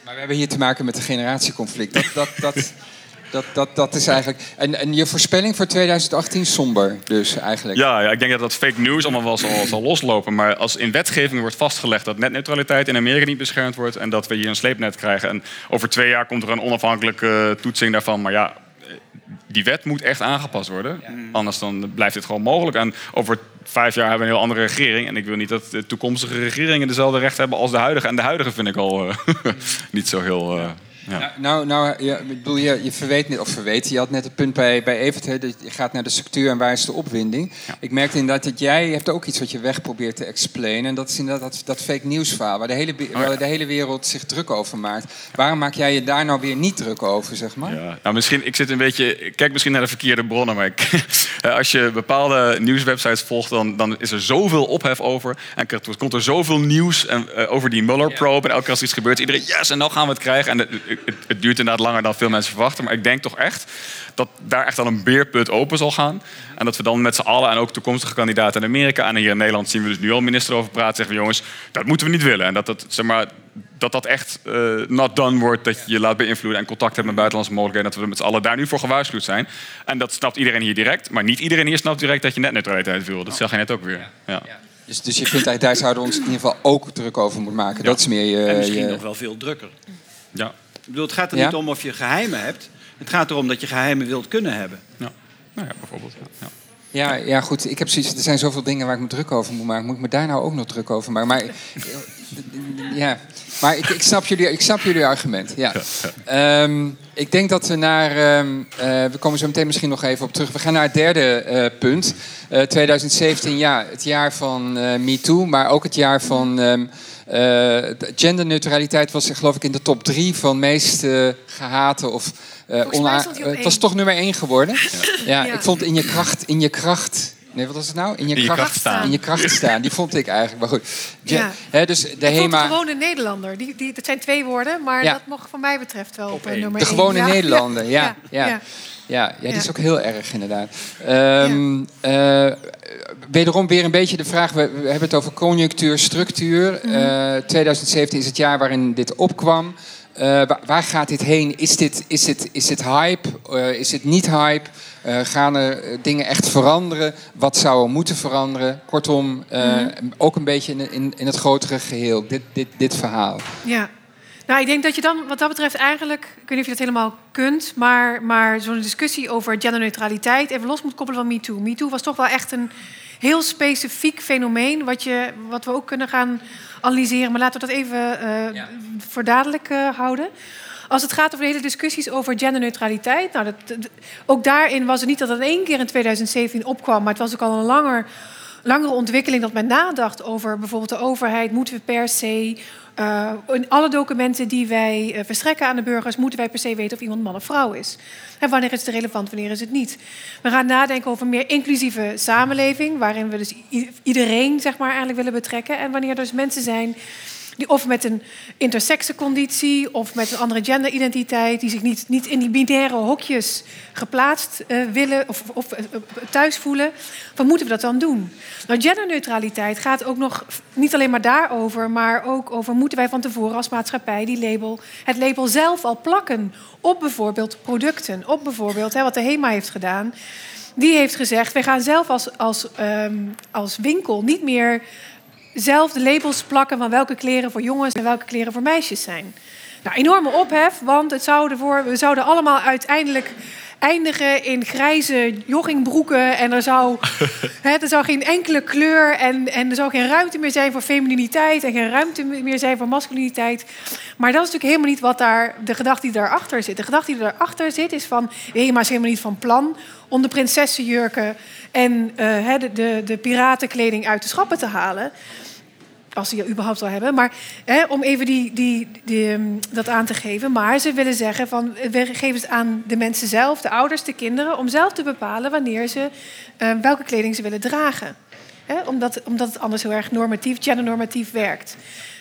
Maar we hebben hier te maken met een generatieconflict. Dat, dat, dat, dat, dat, dat is eigenlijk... En, en je voorspelling voor 2018 somber dus eigenlijk. Ja, ja, ik denk dat dat fake news allemaal wel zal, zal loslopen. Maar als in wetgeving wordt vastgelegd dat netneutraliteit in Amerika niet beschermd wordt en dat we hier een sleepnet krijgen. En over twee jaar komt er een onafhankelijke toetsing daarvan. Maar ja, die wet moet echt aangepast worden. Anders dan blijft dit gewoon mogelijk. En over vijf jaar hebben we een heel andere regering. En ik wil niet dat de toekomstige regeringen dezelfde rechten hebben als de huidige. En de huidige vind ik al eh, niet zo heel. eh, ja. Nou, nou ja, ik bedoel, je, je verweet net, of verweet, je had net het punt bij, bij Evert, hè, dat je gaat naar de structuur en waar is de opwinding. Ik merkte inderdaad dat jij hebt ook iets wat je weg probeert te explainen. En dat is inderdaad dat, dat fake nieuws verhaal, waar de, hele, waar de hele wereld zich druk over maakt. Waarom maak jij je daar nou weer niet druk over, zeg maar? Ja, nou misschien, ik zit een beetje, ik kijk misschien naar de verkeerde bronnen, maar ik, als je bepaalde nieuwswebsites volgt, dan, dan is er zoveel ophef over. En komt er zoveel nieuws en, eh, over die Mueller-probe. En elke keer als iets gebeurt, iedereen, yes, en nou gaan we het krijgen. En het, het, het duurt inderdaad langer dan veel mensen verwachten. Maar ik denk toch echt dat daar echt al een beerput open zal gaan. En dat we dan met z'n allen en ook toekomstige kandidaten in Amerika en hier in Nederland zien we dus nu al een minister over praten. Zeggen we, jongens, dat moeten we niet willen. En dat dat, zeg maar, dat, dat echt eh, not done wordt. Dat je je laat beïnvloeden en contact hebt met buitenlandse mogelijkheden. Dat we met z'n allen daar nu voor gewaarschuwd zijn. En dat snapt iedereen hier direct. Maar niet iedereen hier snapt direct dat je netneutraliteit wil. Dat zeg je net ook weer. Ja. Dus, dus je vindt eigenlijk, daar zouden we ons in ieder geval ook druk over moeten maken. Dat is meer je... En misschien je- nog wel veel drukker. Ja. Ik bedoel, het gaat er Ja? niet om of je geheimen hebt. Het gaat erom dat je geheimen wilt kunnen hebben. Ja. Nou ja, bijvoorbeeld. Ja. Ja. Ja, ja, goed. Ik heb zoiets, er zijn zoveel dingen waar ik me druk over moet maken. Moet ik me daar nou ook nog druk over maken? Maar, ja. maar ik, ik, snap jullie, ik snap jullie argument. Ja. Ehm, ik denk dat we naar... ehm, eh, we komen zo meteen misschien nog even op terug. We gaan naar het derde eh, punt. Eh, 2017, ja, het jaar van eh MeToo. Maar ook het jaar van... ehm, eh, genderneutraliteit was geloof ik in de top drie van meest eh, gehate of... eh, op eh, het was één. toch nummer één geworden. Ja, Ja. ik vond in je kracht, in je kracht. Nee, wat was het nou? In je, In je kracht staan. In je kracht staan. Die vond ik eigenlijk. Maar goed. Ja. Ja. Hè, dus de Ik vond de HEMA. gewone Nederlander. Die, die, dat zijn twee woorden, maar Ja. dat mag van mij betreft wel op, eh, één. nummer De één. gewone Ja, Nederlander. Ja, ja, ja. ja, die is ook heel erg inderdaad. Eh, wederom weer een beetje de vraag. We, we hebben het over conjunctuur, structuur. Eh, 2017 is het jaar waarin dit opkwam. Eh, waar, waar gaat dit heen? Is dit, is dit, is dit hype? Eh, is het niet hype? Eh, gaan er eh, dingen echt veranderen? Wat zou er moeten veranderen? Kortom, eh, Mhm. ook een beetje in, in, in het grotere geheel, dit, dit, dit verhaal. Ja. Nou, ik denk dat je dan wat dat betreft eigenlijk... Ik weet niet of je dat helemaal kunt... maar, maar zo'n discussie over genderneutraliteit... even los moet koppelen van MeToo. MeToo was toch wel echt een heel specifiek fenomeen... wat, je, wat we ook kunnen gaan analyseren. Maar laten we dat even eh, voor dadelijk eh, houden. Als het gaat over de hele discussies over genderneutraliteit... Nou, dat, dat- ook daarin was het niet dat het in één keer in 2017 opkwam... maar het was ook al een langer langere ontwikkeling dat men nadacht over bijvoorbeeld de overheid. Moeten we per se uh, in alle documenten die wij uh, verstrekken aan de burgers, moeten wij per se weten of iemand man of vrouw is. En wanneer is het relevant, wanneer is het niet. We gaan nadenken over een meer inclusieve samenleving, waarin we dus iedereen zeg maar, eigenlijk willen betrekken. En wanneer er dus mensen zijn of met een intersexe conditie of met een andere genderidentiteit, die zich niet, niet in die binaire hokjes geplaatst uh, willen of, of uh, thuis voelen, wat moeten we dat dan doen? Nou, genderneutraliteit gaat ook nog niet alleen maar daarover, maar ook over moeten wij van tevoren als maatschappij die label, het label zelf al plakken op bijvoorbeeld producten, op bijvoorbeeld hè, wat de HEMA heeft gedaan. Die heeft gezegd, wij gaan zelf als, als, um, als winkel niet meer zelf de labels plakken van welke kleren voor jongens en welke kleren voor meisjes zijn. Nou, enorme ophef, want het zouden voor, we zouden allemaal uiteindelijk eindigen in grijze joggingbroeken. En er zou, er zou geen enkele kleur en, en er zou geen ruimte meer zijn voor femininiteit en geen ruimte meer zijn voor masculiniteit. Maar dat is natuurlijk helemaal niet wat daar, de gedachte die daarachter zit. De gedachte die daarachter zit is van, hé, maar is helemaal niet van plan om de prinsessenjurken en uh, de, de, de piratenkleding uit de schappen te halen als ze je überhaupt wel hebben. Maar hè, om even die, die, ehm, dat aan te geven. Maar ze willen zeggen van we geven het aan de mensen zelf, de ouders, de kinderen, om zelf te bepalen wanneer ze uh, welke kleding ze willen dragen. Omdat, omdat het anders heel erg normatief, gendernormatief werkt.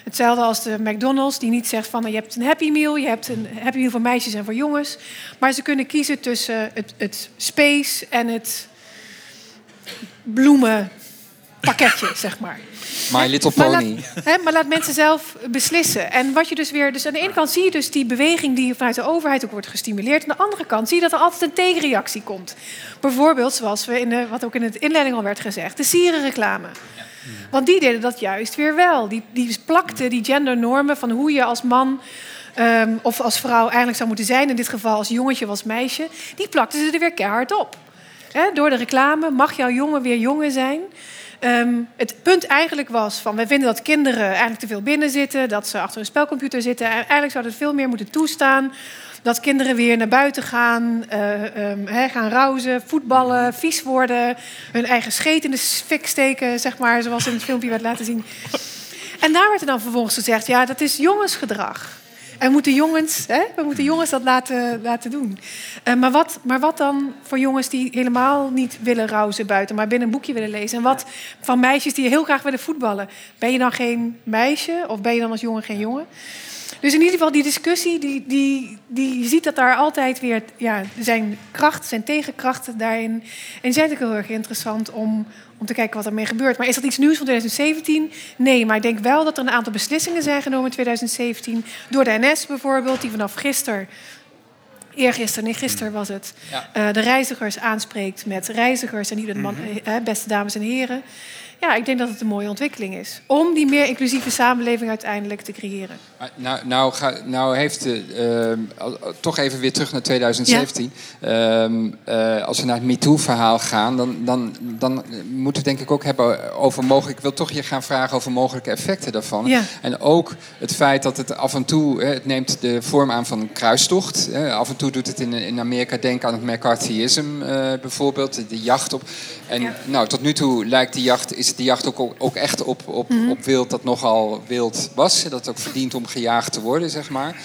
Hetzelfde als de McDonald's, die niet zegt van je hebt een Happy Meal, je hebt een Happy Meal voor meisjes en voor jongens. Maar ze kunnen kiezen tussen het, het space en het bloemenpakketje, zeg maar. My Little Pony. Maar laat, hè, maar laat, mensen zelf beslissen. En wat je dus weer. Dus aan de ene kant zie je dus die beweging die vanuit de overheid ook wordt gestimuleerd. Aan de andere kant zie je dat er altijd een tegenreactie komt. Bijvoorbeeld, zoals we in de, wat ook in het inleiding al werd gezegd, de sierenreclame. Want die deden dat juist weer wel. Die, die plakten die gendernormen van hoe je als man. Um, of als vrouw eigenlijk zou moeten zijn, in dit geval als jongetje of als meisje, die plakten ze er weer keihard op. door de reclame mag jouw jongen weer jongen zijn. Um, het punt eigenlijk was van, wij vinden dat kinderen eigenlijk te veel binnen zitten, dat ze achter een spelcomputer zitten. Eigenlijk zouden het veel meer moeten toestaan dat kinderen weer naar buiten gaan, uh, um, he, gaan rouzen, voetballen, vies worden, hun eigen scheet in de fik steken, zeg maar, zoals in het filmpje werd laten zien. En daar werd er dan vervolgens gezegd, ja, dat is jongensgedrag. En moeten jongens, hè, we moeten jongens dat laten, laten doen. Uh, maar, wat, maar wat dan voor jongens die helemaal niet willen rouzen buiten, maar binnen een boekje willen lezen? En wat van meisjes die heel graag willen voetballen? Ben je dan geen meisje of ben je dan als jongen geen jongen? Dus in ieder geval, die discussie, die, die, die, je ziet dat daar altijd weer ja, zijn krachten, zijn tegenkrachten daarin. En zijn natuurlijk heel erg interessant om, om te kijken wat ermee gebeurt. Maar is dat iets nieuws van 2017? Nee, maar ik denk wel dat er een aantal beslissingen zijn genomen in 2017. Door de NS bijvoorbeeld, die vanaf gisteren eergisteren, nee, gisteren was het, ja. uh, de reizigers aanspreekt met reizigers en niet met man, mm -hmm. beste dames en heren. Ja, ik denk dat het een mooie ontwikkeling is. Om die meer inclusieve samenleving uiteindelijk te creëren. Nou, nou, ga, nou heeft de, uh, toch even weer terug naar 2017. Ja. Uh, uh, als we naar het MeToo-verhaal gaan, dan, dan, dan moeten we denk ik ook hebben over mogelijk. Ik wil toch je gaan vragen over mogelijke effecten daarvan. Ja. En ook het feit dat het af en toe, het neemt de vorm aan van een kruistocht. Af en toe doet het in, in Amerika denken aan het McCarthyisme uh, bijvoorbeeld, de jacht op. En ja. nou, tot nu toe lijkt die jacht, is de jacht ook, ook echt op, op, mm -hmm. op wild dat nogal wild was. Dat ook verdient om gejaagd te worden, zeg maar.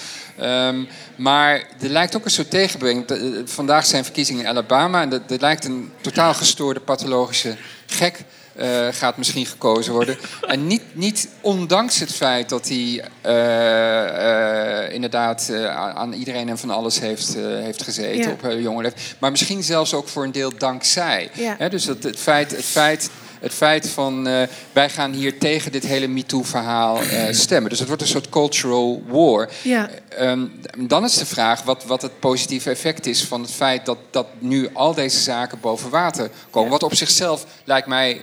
Um, maar er lijkt ook een soort tegenbeweging. Vandaag zijn verkiezingen in Alabama en er, er lijkt een totaal gestoorde pathologische gek uh, gaat misschien gekozen worden. en niet, niet ondanks het feit dat hij uh, uh, inderdaad aan iedereen en van alles heeft, heeft gezeten ja. op jonge leeftijd. Maar misschien zelfs ook voor een deel dankzij. Ja. He, dus dat, het, feit, het feit het feit van uh, wij gaan hier tegen dit hele MeToo-verhaal uh, stemmen. Dus het wordt een soort cultural war. Ja. Um, dan is de vraag wat, wat het positieve effect is van het feit dat, dat nu al deze zaken boven water komen. Ja. Wat op zichzelf lijkt mij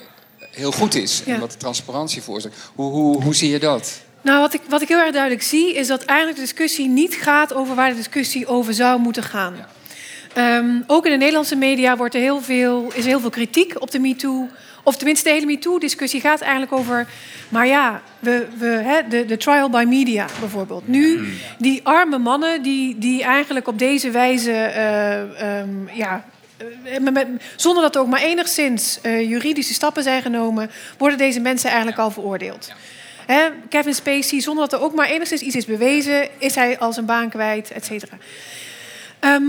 heel goed is ja. en wat de transparantie voorzet. Hoe, hoe, hoe zie je dat? Nou, wat ik, wat ik heel erg duidelijk zie, is dat eigenlijk de discussie niet gaat over waar de discussie over zou moeten gaan. Ja. Um, ook in de Nederlandse media wordt er heel veel, is er heel veel kritiek op de MeToo. Of tenminste, de hele MeToo-discussie gaat eigenlijk over... maar ja, we, we, hè, de, de trial by media bijvoorbeeld. Nu, die arme mannen die, die eigenlijk op deze wijze... Uh, um, ja, eh, met- met- zonder dat er ook maar enigszins eh, juridische stappen zijn genomen, worden deze mensen eigenlijk al veroordeeld. Hè, Kevin Spacey, zonder dat er ook maar enigszins iets is bewezen, is hij al zijn baan kwijt, et cetera. Ehm,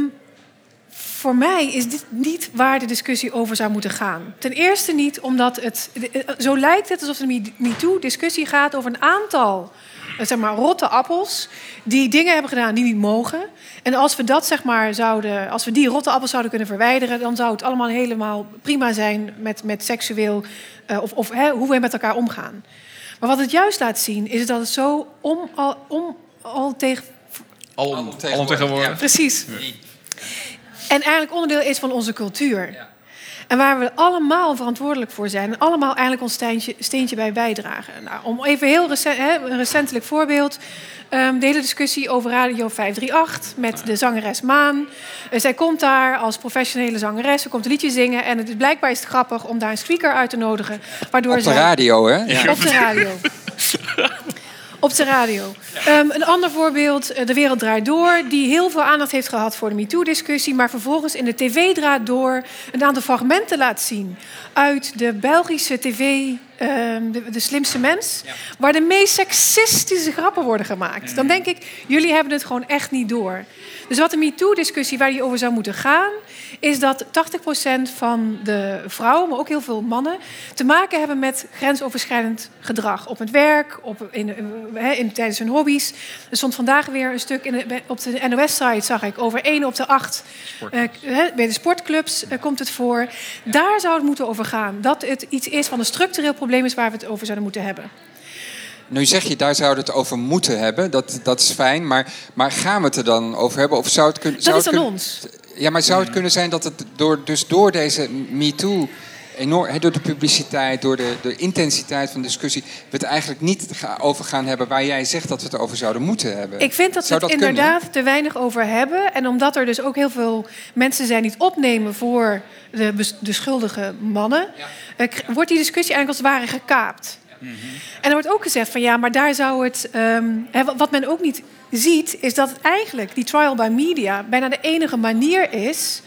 voor mij is dit niet waar de discussie over zou moeten gaan. Ten eerste niet omdat het. Zo lijkt het alsof de MeToo-discussie gaat over een aantal. eh, Zeg maar rotte appels die dingen hebben gedaan die niet mogen. En als we dat zeg maar zouden, als we die rotte appels zouden kunnen verwijderen, dan zou het allemaal helemaal prima zijn met, met seksueel eh, of, of hè, hoe we met elkaar omgaan. Maar wat het juist laat zien, is dat het zo om al, om, al tegen, Alom tegenwoordig, tegenwoordig. ja. Precies. En eigenlijk onderdeel is van onze cultuur. En waar we allemaal verantwoordelijk voor zijn. En allemaal eigenlijk ons steentje, steentje bij bijdragen. Nou, om even heel recent, hè, een recentelijk voorbeeld. Ehm, de hele discussie over Radio 538 met de zangeres Maan. Eh, zij komt daar als professionele zangeres. Ze komt een liedje zingen. En het is blijkbaar is het grappig om daar een speaker uit te nodigen. Waardoor Op de zij- radio, hè? op de radio. Op de radio. Ehm, een ander voorbeeld, eh, De Wereld Draait Door... die heel veel aandacht heeft gehad voor de MeToo-discussie... maar vervolgens in de tv draait door een aantal fragmenten laat zien... uit de Belgische tv, de, de Slimste Mens... waar de meest seksistische grappen worden gemaakt. Dan denk ik, jullie hebben het gewoon echt niet door. Dus wat de MeToo-discussie waar die over zou moeten gaan... is dat 80% van de vrouwen, maar ook heel veel mannen... te maken hebben met grensoverschrijdend gedrag. Op het werk, op, in, in, in- tijdens hun hobby's. Er stond vandaag weer een stuk in de, op de NOS-site, zag ik... over 1 op de 8 eh, bij de sportclubs eh, komt het voor. Daar zou het moeten over gaan. Dat het iets is van een structureel probleem is... waar we het over zouden moeten hebben. Nu zeg je, daar zouden we het over moeten hebben. Dat, dat is fijn. Maar, maar gaan we het er dan over hebben? Of zou het kunnen... Dat zou is het aan kun- ons. Ja, maar zou het kunnen zijn dat het door, dus door deze MeToo... Enorm, door de publiciteit, door de, de intensiteit van de discussie... we het eigenlijk niet ga- over gaan hebben waar jij zegt dat we het over zouden moeten hebben. Ik vind dat we Zou het kunnen? inderdaad te weinig over hebben. En omdat er dus ook heel veel mensen zijn die het opnemen voor de, de schuldige mannen, eh, k- wordt die discussie eigenlijk als het ware gekaapt. En er wordt ook gezegd van ja, maar daar zou het. ehm, wat men ook niet ziet, is dat het eigenlijk die trial by media bijna de enige manier is.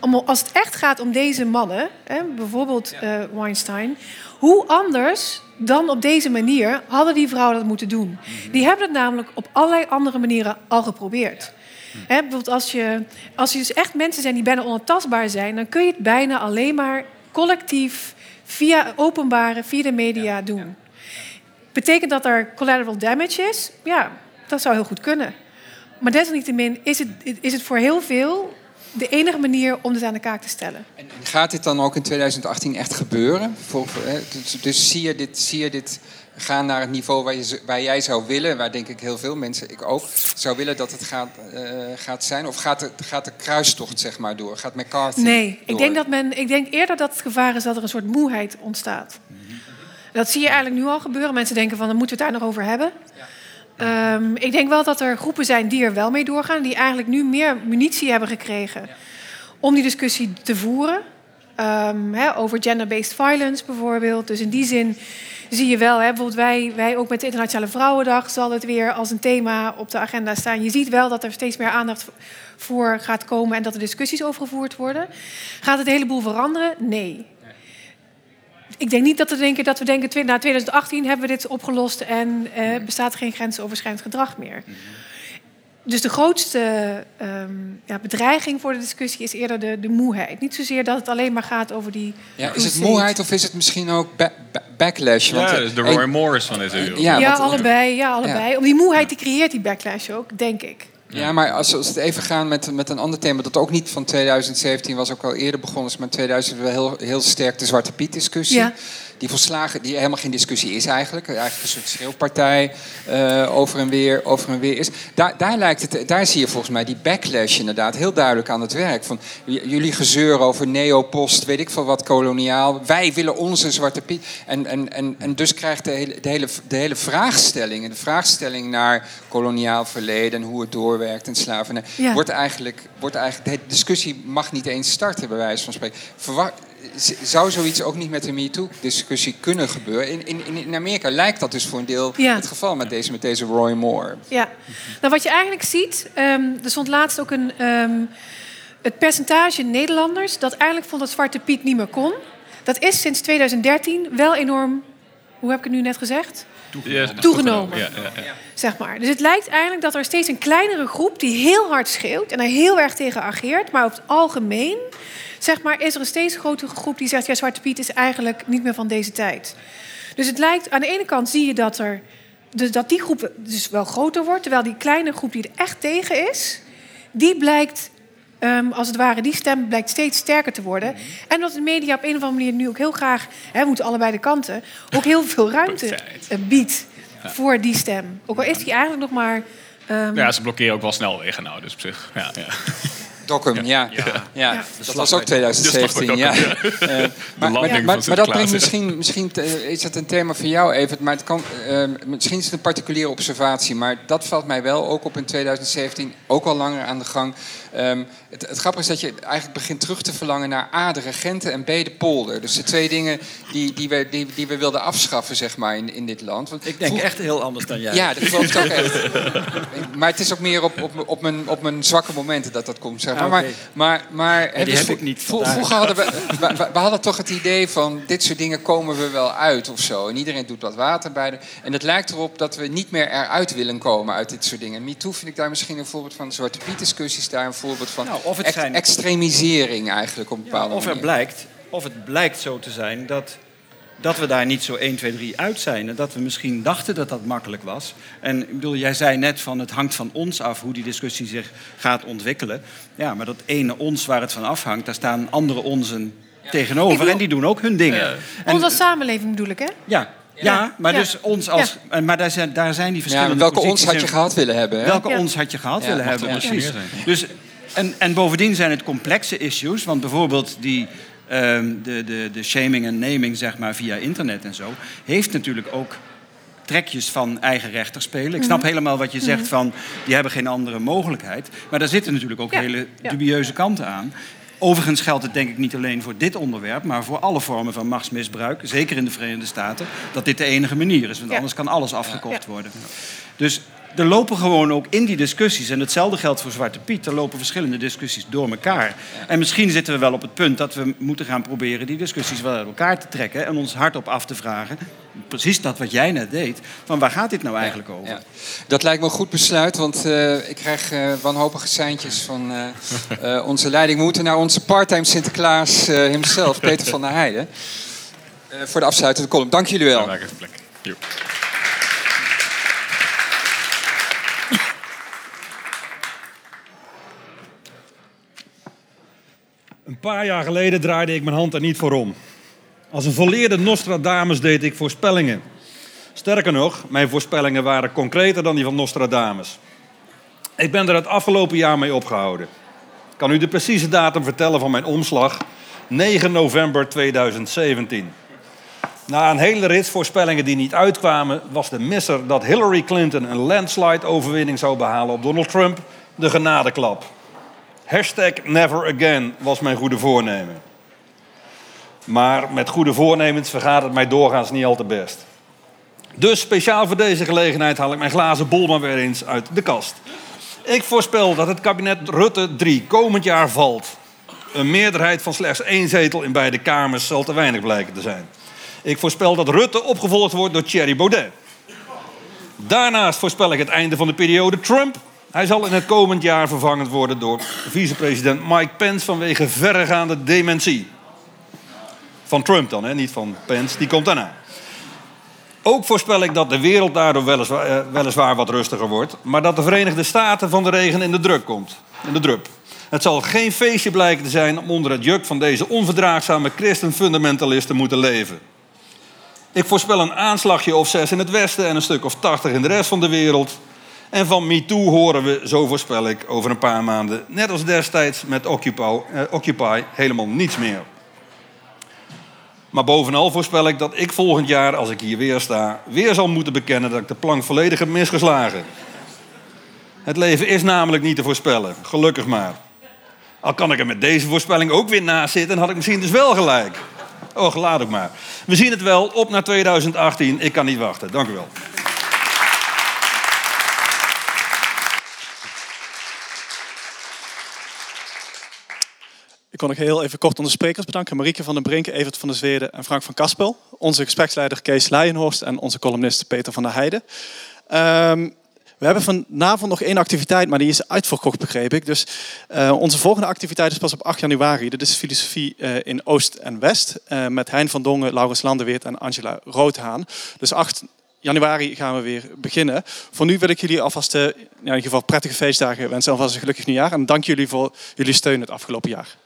Om, als het echt gaat om deze mannen, hè, bijvoorbeeld eh, Weinstein, hoe anders dan op deze manier hadden die vrouwen dat moeten doen? Die hebben het namelijk op allerlei andere manieren al geprobeerd. Hè, bijvoorbeeld als je, als je dus echt mensen zijn die bijna onontastbaar zijn, dan kun je het bijna alleen maar collectief, via openbare, via de media doen. Betekent dat er collateral damage is? Ja, dat zou heel goed kunnen. Maar desalniettemin is het, is het voor heel veel de enige manier om dit aan de kaak te stellen. En gaat dit dan ook in 2018 echt gebeuren? Voor, dus, dus zie, je dit, zie je dit gaan naar het niveau waar, je, z- waar jij zou willen, waar denk ik heel veel mensen, ik ook, zou willen dat het gaat, eh, gaat zijn? Of gaat de, gaat de kruistocht zeg maar door? Gaat McCarthy Nee, ik denk, dat men, ik denk eerder dat het gevaar is dat er een soort moeheid ontstaat. Dat zie je eigenlijk nu al gebeuren. Mensen denken van, dan moeten we het daar nog over hebben. Ehm, ik denk wel dat er groepen zijn die er wel mee doorgaan... die eigenlijk nu meer munitie hebben gekregen om die discussie te voeren. Ehm, over gender-based violence bijvoorbeeld. Dus in die zin zie je wel, hè, bijvoorbeeld wij, wij ook met de Internationale Vrouwendag... zal het weer als een thema op de agenda staan. Je ziet wel dat er steeds meer aandacht voor gaat komen... en dat er discussies over gevoerd worden. Gaat het een heleboel veranderen? Nee. Ik denk niet dat we denken, dat we denken na 2018 hebben we dit opgelost... en eh, bestaat geen grensoverschrijdend gedrag meer. Dus de grootste ehm, ja, bedreiging voor de discussie is eerder de, de moeheid. Niet zozeer dat het alleen maar gaat over die. Ja, is het moeheid of is het misschien ook ba- ba- backlash? Ja, eh, dus de Roy Morris van deze wereld. Ja, Ja, allebei, ja, allebei. Om die moeheid die creëert die backlash ook, denk ik. Ja, maar als, we het even gaan met, met een ander thema... dat ook niet van 2017 was, ook al eerder begonnen... is maar 2000 wel heel, heel sterk de Zwarte Piet discussie. Ja. Die volslagen, die helemaal geen discussie is eigenlijk. Eigenlijk een soort schreeuwpartij eh, over en weer, over en weer is. Daar, daar, lijkt het, daar zie je volgens mij die backlash inderdaad heel duidelijk aan het werk. Van, jullie gezeur over neopost, weet ik veel wat, koloniaal. Wij willen onze Zwarte Piet. En, en, en, en dus krijgt de hele, de, hele, de hele vraagstelling... en de vraagstelling naar koloniaal verleden... en hoe het doorwerkt en slavernij... Ja. Wordt, eigenlijk, wordt eigenlijk... De discussie mag niet eens starten, bij wijze van spreken. Verwacht, zou zoiets ook niet met de MeToo-discussie kunnen gebeuren? In, in, in Amerika lijkt dat dus voor een deel Ja. het geval met deze, met deze Roy Moore. Ja. Nou, wat je eigenlijk ziet, ehm, er stond laatst ook een, ehm, het percentage Nederlanders dat eigenlijk vond dat Zwarte Piet niet meer kon, dat is sinds 2013 wel enorm, hoe heb ik het nu net gezegd? Toegenomen. Ja, ja, ja. Zeg maar. Dus het lijkt eigenlijk dat er steeds een kleinere groep die heel hard schreeuwt en daar heel erg tegen ageert, maar over het algemeen zeg maar, is er een steeds grotere groep die zegt: ja, Zwarte Piet is eigenlijk niet meer van deze tijd. Dus het lijkt, aan de ene kant zie je dat, er, dus dat die groep dus wel groter wordt, terwijl die kleine groep die er echt tegen is, die blijkt, ehm, als het ware, die stem blijkt steeds sterker te worden. En dat de media op een of andere manier nu ook heel graag, hè, moeten allebei de kanten, ook heel veel ruimte eh, biedt voor die stem. Ook al is die eigenlijk nog maar. ehm, Ja, ze blokkeren ook wel snelwegen nou, dus op zich. Ja, ja. Dokkum, ja. ja. Ja. Dat was ook 2017, ja. Eh, maar, maar, landing maar, van maar dat brengt ja. misschien, misschien te- is het een thema voor jou even, maar het kan, eh, misschien is het een particuliere observatie, maar dat valt mij wel ook op in 2017, ook al langer aan de gang. Ehm, het, het grappige is dat je eigenlijk begint terug te verlangen naar A, de regenten en B, de polder. Dus de twee dingen die, die, we, die, die we wilden afschaffen, zeg maar, in, in dit land. Want Ik denk vroeg- echt heel anders dan jij. Ja, dat geloof ik ook echt. Maar het is ook meer op, op, op, mijn, op mijn zwakke momenten dat dat komt. Zeg maar. Ah, maar, maar, maar die dus heb ik niet. Vroeger hadden we, we, hadden toch het idee van dit soort dingen komen we wel uit of zo. En iedereen doet wat water bij. De, en het lijkt erop dat we niet meer eruit willen komen uit dit soort dingen. MeToo vind ik daar misschien een voorbeeld van. Zwarte Piet discussies daar een voorbeeld van. Nou, of het Ex- zijn- Extremisering eigenlijk op een Ja, bepaalde of, er manier. blijkt, of het blijkt zo te zijn dat, dat we daar niet zo 1, 2, 3 uit zijn. En dat we misschien dachten dat dat makkelijk was. En ik bedoel, jij zei net van het hangt van ons af hoe die discussie zich gaat ontwikkelen. Ja, maar dat ene ons waar het van afhangt, daar staan andere onzen tegenover. bedoel- En die doen ook hun dingen. En- Ons als samenleving bedoel ik, hè? ja, ja, maar Ja. dus ons als. Maar daar zijn, daar zijn die Ja, verschillende. maar welke ons had je en- gehad willen hebben? Hè? Welke Ja. ons had je gehad Ja, willen hebben, precies. Dus, en, en bovendien zijn het complexe issues. Want bijvoorbeeld die, ehm, de, de, de shaming en naming zeg maar, via internet en zo... heeft natuurlijk ook trekjes van eigen rechter spelen. Ik snap helemaal wat je zegt van... die hebben geen andere mogelijkheid. Maar daar zitten natuurlijk ook Ja, hele ja. dubieuze kanten aan. Overigens geldt het denk ik niet alleen voor dit onderwerp... maar voor alle vormen van machtsmisbruik, zeker in de Verenigde Staten... dat dit de enige manier is, want Ja. anders kan alles afgekocht Ja. worden. Dus er lopen gewoon ook in die discussies... en hetzelfde geldt voor Zwarte Piet... er lopen verschillende discussies door elkaar. En misschien zitten we wel op het punt dat we moeten gaan proberen... die discussies wel uit elkaar te trekken... en ons hardop af te vragen... precies dat wat jij net deed... van waar gaat dit nou eigenlijk over? Ja. Dat lijkt me een goed besluit, want eh, ik krijg eh, wanhopige seintjes van eh, eh, onze leiding. We moeten naar onze parttime Sinterklaas eh himself, Peter van der Heijden. eh, voor de afsluitende column. Dank jullie wel. Dan maak ik even plek. Jo. Een paar jaar geleden draaide ik mijn hand er niet voor om. Als een volleerde Nostradamus deed ik voorspellingen. Sterker nog, mijn voorspellingen waren concreter dan die van Nostradamus. Ik ben er het afgelopen jaar mee opgehouden. Ik kan u de precieze datum vertellen van mijn omslag. 9 november 2017. Na een hele rits voorspellingen die niet uitkwamen, was de misser dat Hillary Clinton een landslide-overwinning zou behalen op Donald Trump de genadeklap. Hashtag never again was mijn goede voornemen. Maar met goede voornemens vergaat het mij doorgaans niet al te best. Dus speciaal voor deze gelegenheid haal ik mijn glazen bol maar weer eens uit de kast. Ik voorspel dat het kabinet Rutte 3 komend jaar valt. Een meerderheid van slechts één zetel in beide kamers zal te weinig blijken te zijn. Ik voorspel dat Rutte opgevolgd wordt door Thierry Baudet. Daarnaast voorspel ik het einde van de periode Trump. Hij zal in het komend jaar vervangen worden door vicepresident Mike Pence vanwege verregaande dementie. Van Trump dan, hè? niet van Pence, die komt daarna. Ook voorspel ik dat de wereld daardoor weliswaar, eh, weliswaar wat rustiger wordt, maar dat de Verenigde Staten van de regen in de druk komt. In de drup. Het zal geen feestje blijken te zijn om onder het juk van deze onverdraagzame christenfundamentalisten moeten leven. Ik voorspel een aanslagje of zes in het westen en een stuk of tachtig in de rest van de wereld. En van MeToo horen we, zo voorspel ik, over een paar maanden, net als destijds met Occupy, eh, Occupy helemaal niets meer. Maar bovenal voorspel ik dat ik volgend jaar, als ik hier weer sta, weer zal moeten bekennen dat ik de plank volledig heb misgeslagen. Het leven is namelijk niet te voorspellen, gelukkig maar. Al kan ik er met deze voorspelling ook weer naast zitten, had ik misschien dus wel gelijk. Och, laat ook maar. We zien het wel, op naar 2018. Ik kan niet wachten. Dank u wel. Ik wil nog heel even kort onze sprekers bedanken. Marieke van den Brink, Evert van der Zweden en Frank van Kaspel. Onze gespreksleider Kees Leijenhorst en onze columnist Peter van der Heijden. Ehm, we hebben vanavond nog één activiteit, maar die is uitverkocht, begreep ik. Dus uh, onze volgende activiteit is pas op 8 januari. Dat is filosofie uh, in Oost en West. Uh, met Hein van Dongen, Laurens Landeweert en Angela Roodhaan. Dus 8 januari gaan we weer beginnen. Voor nu wil ik jullie alvast in ieder geval prettige feestdagen wensen. Alvast een gelukkig nieuwjaar. En dank jullie voor jullie steun het afgelopen jaar.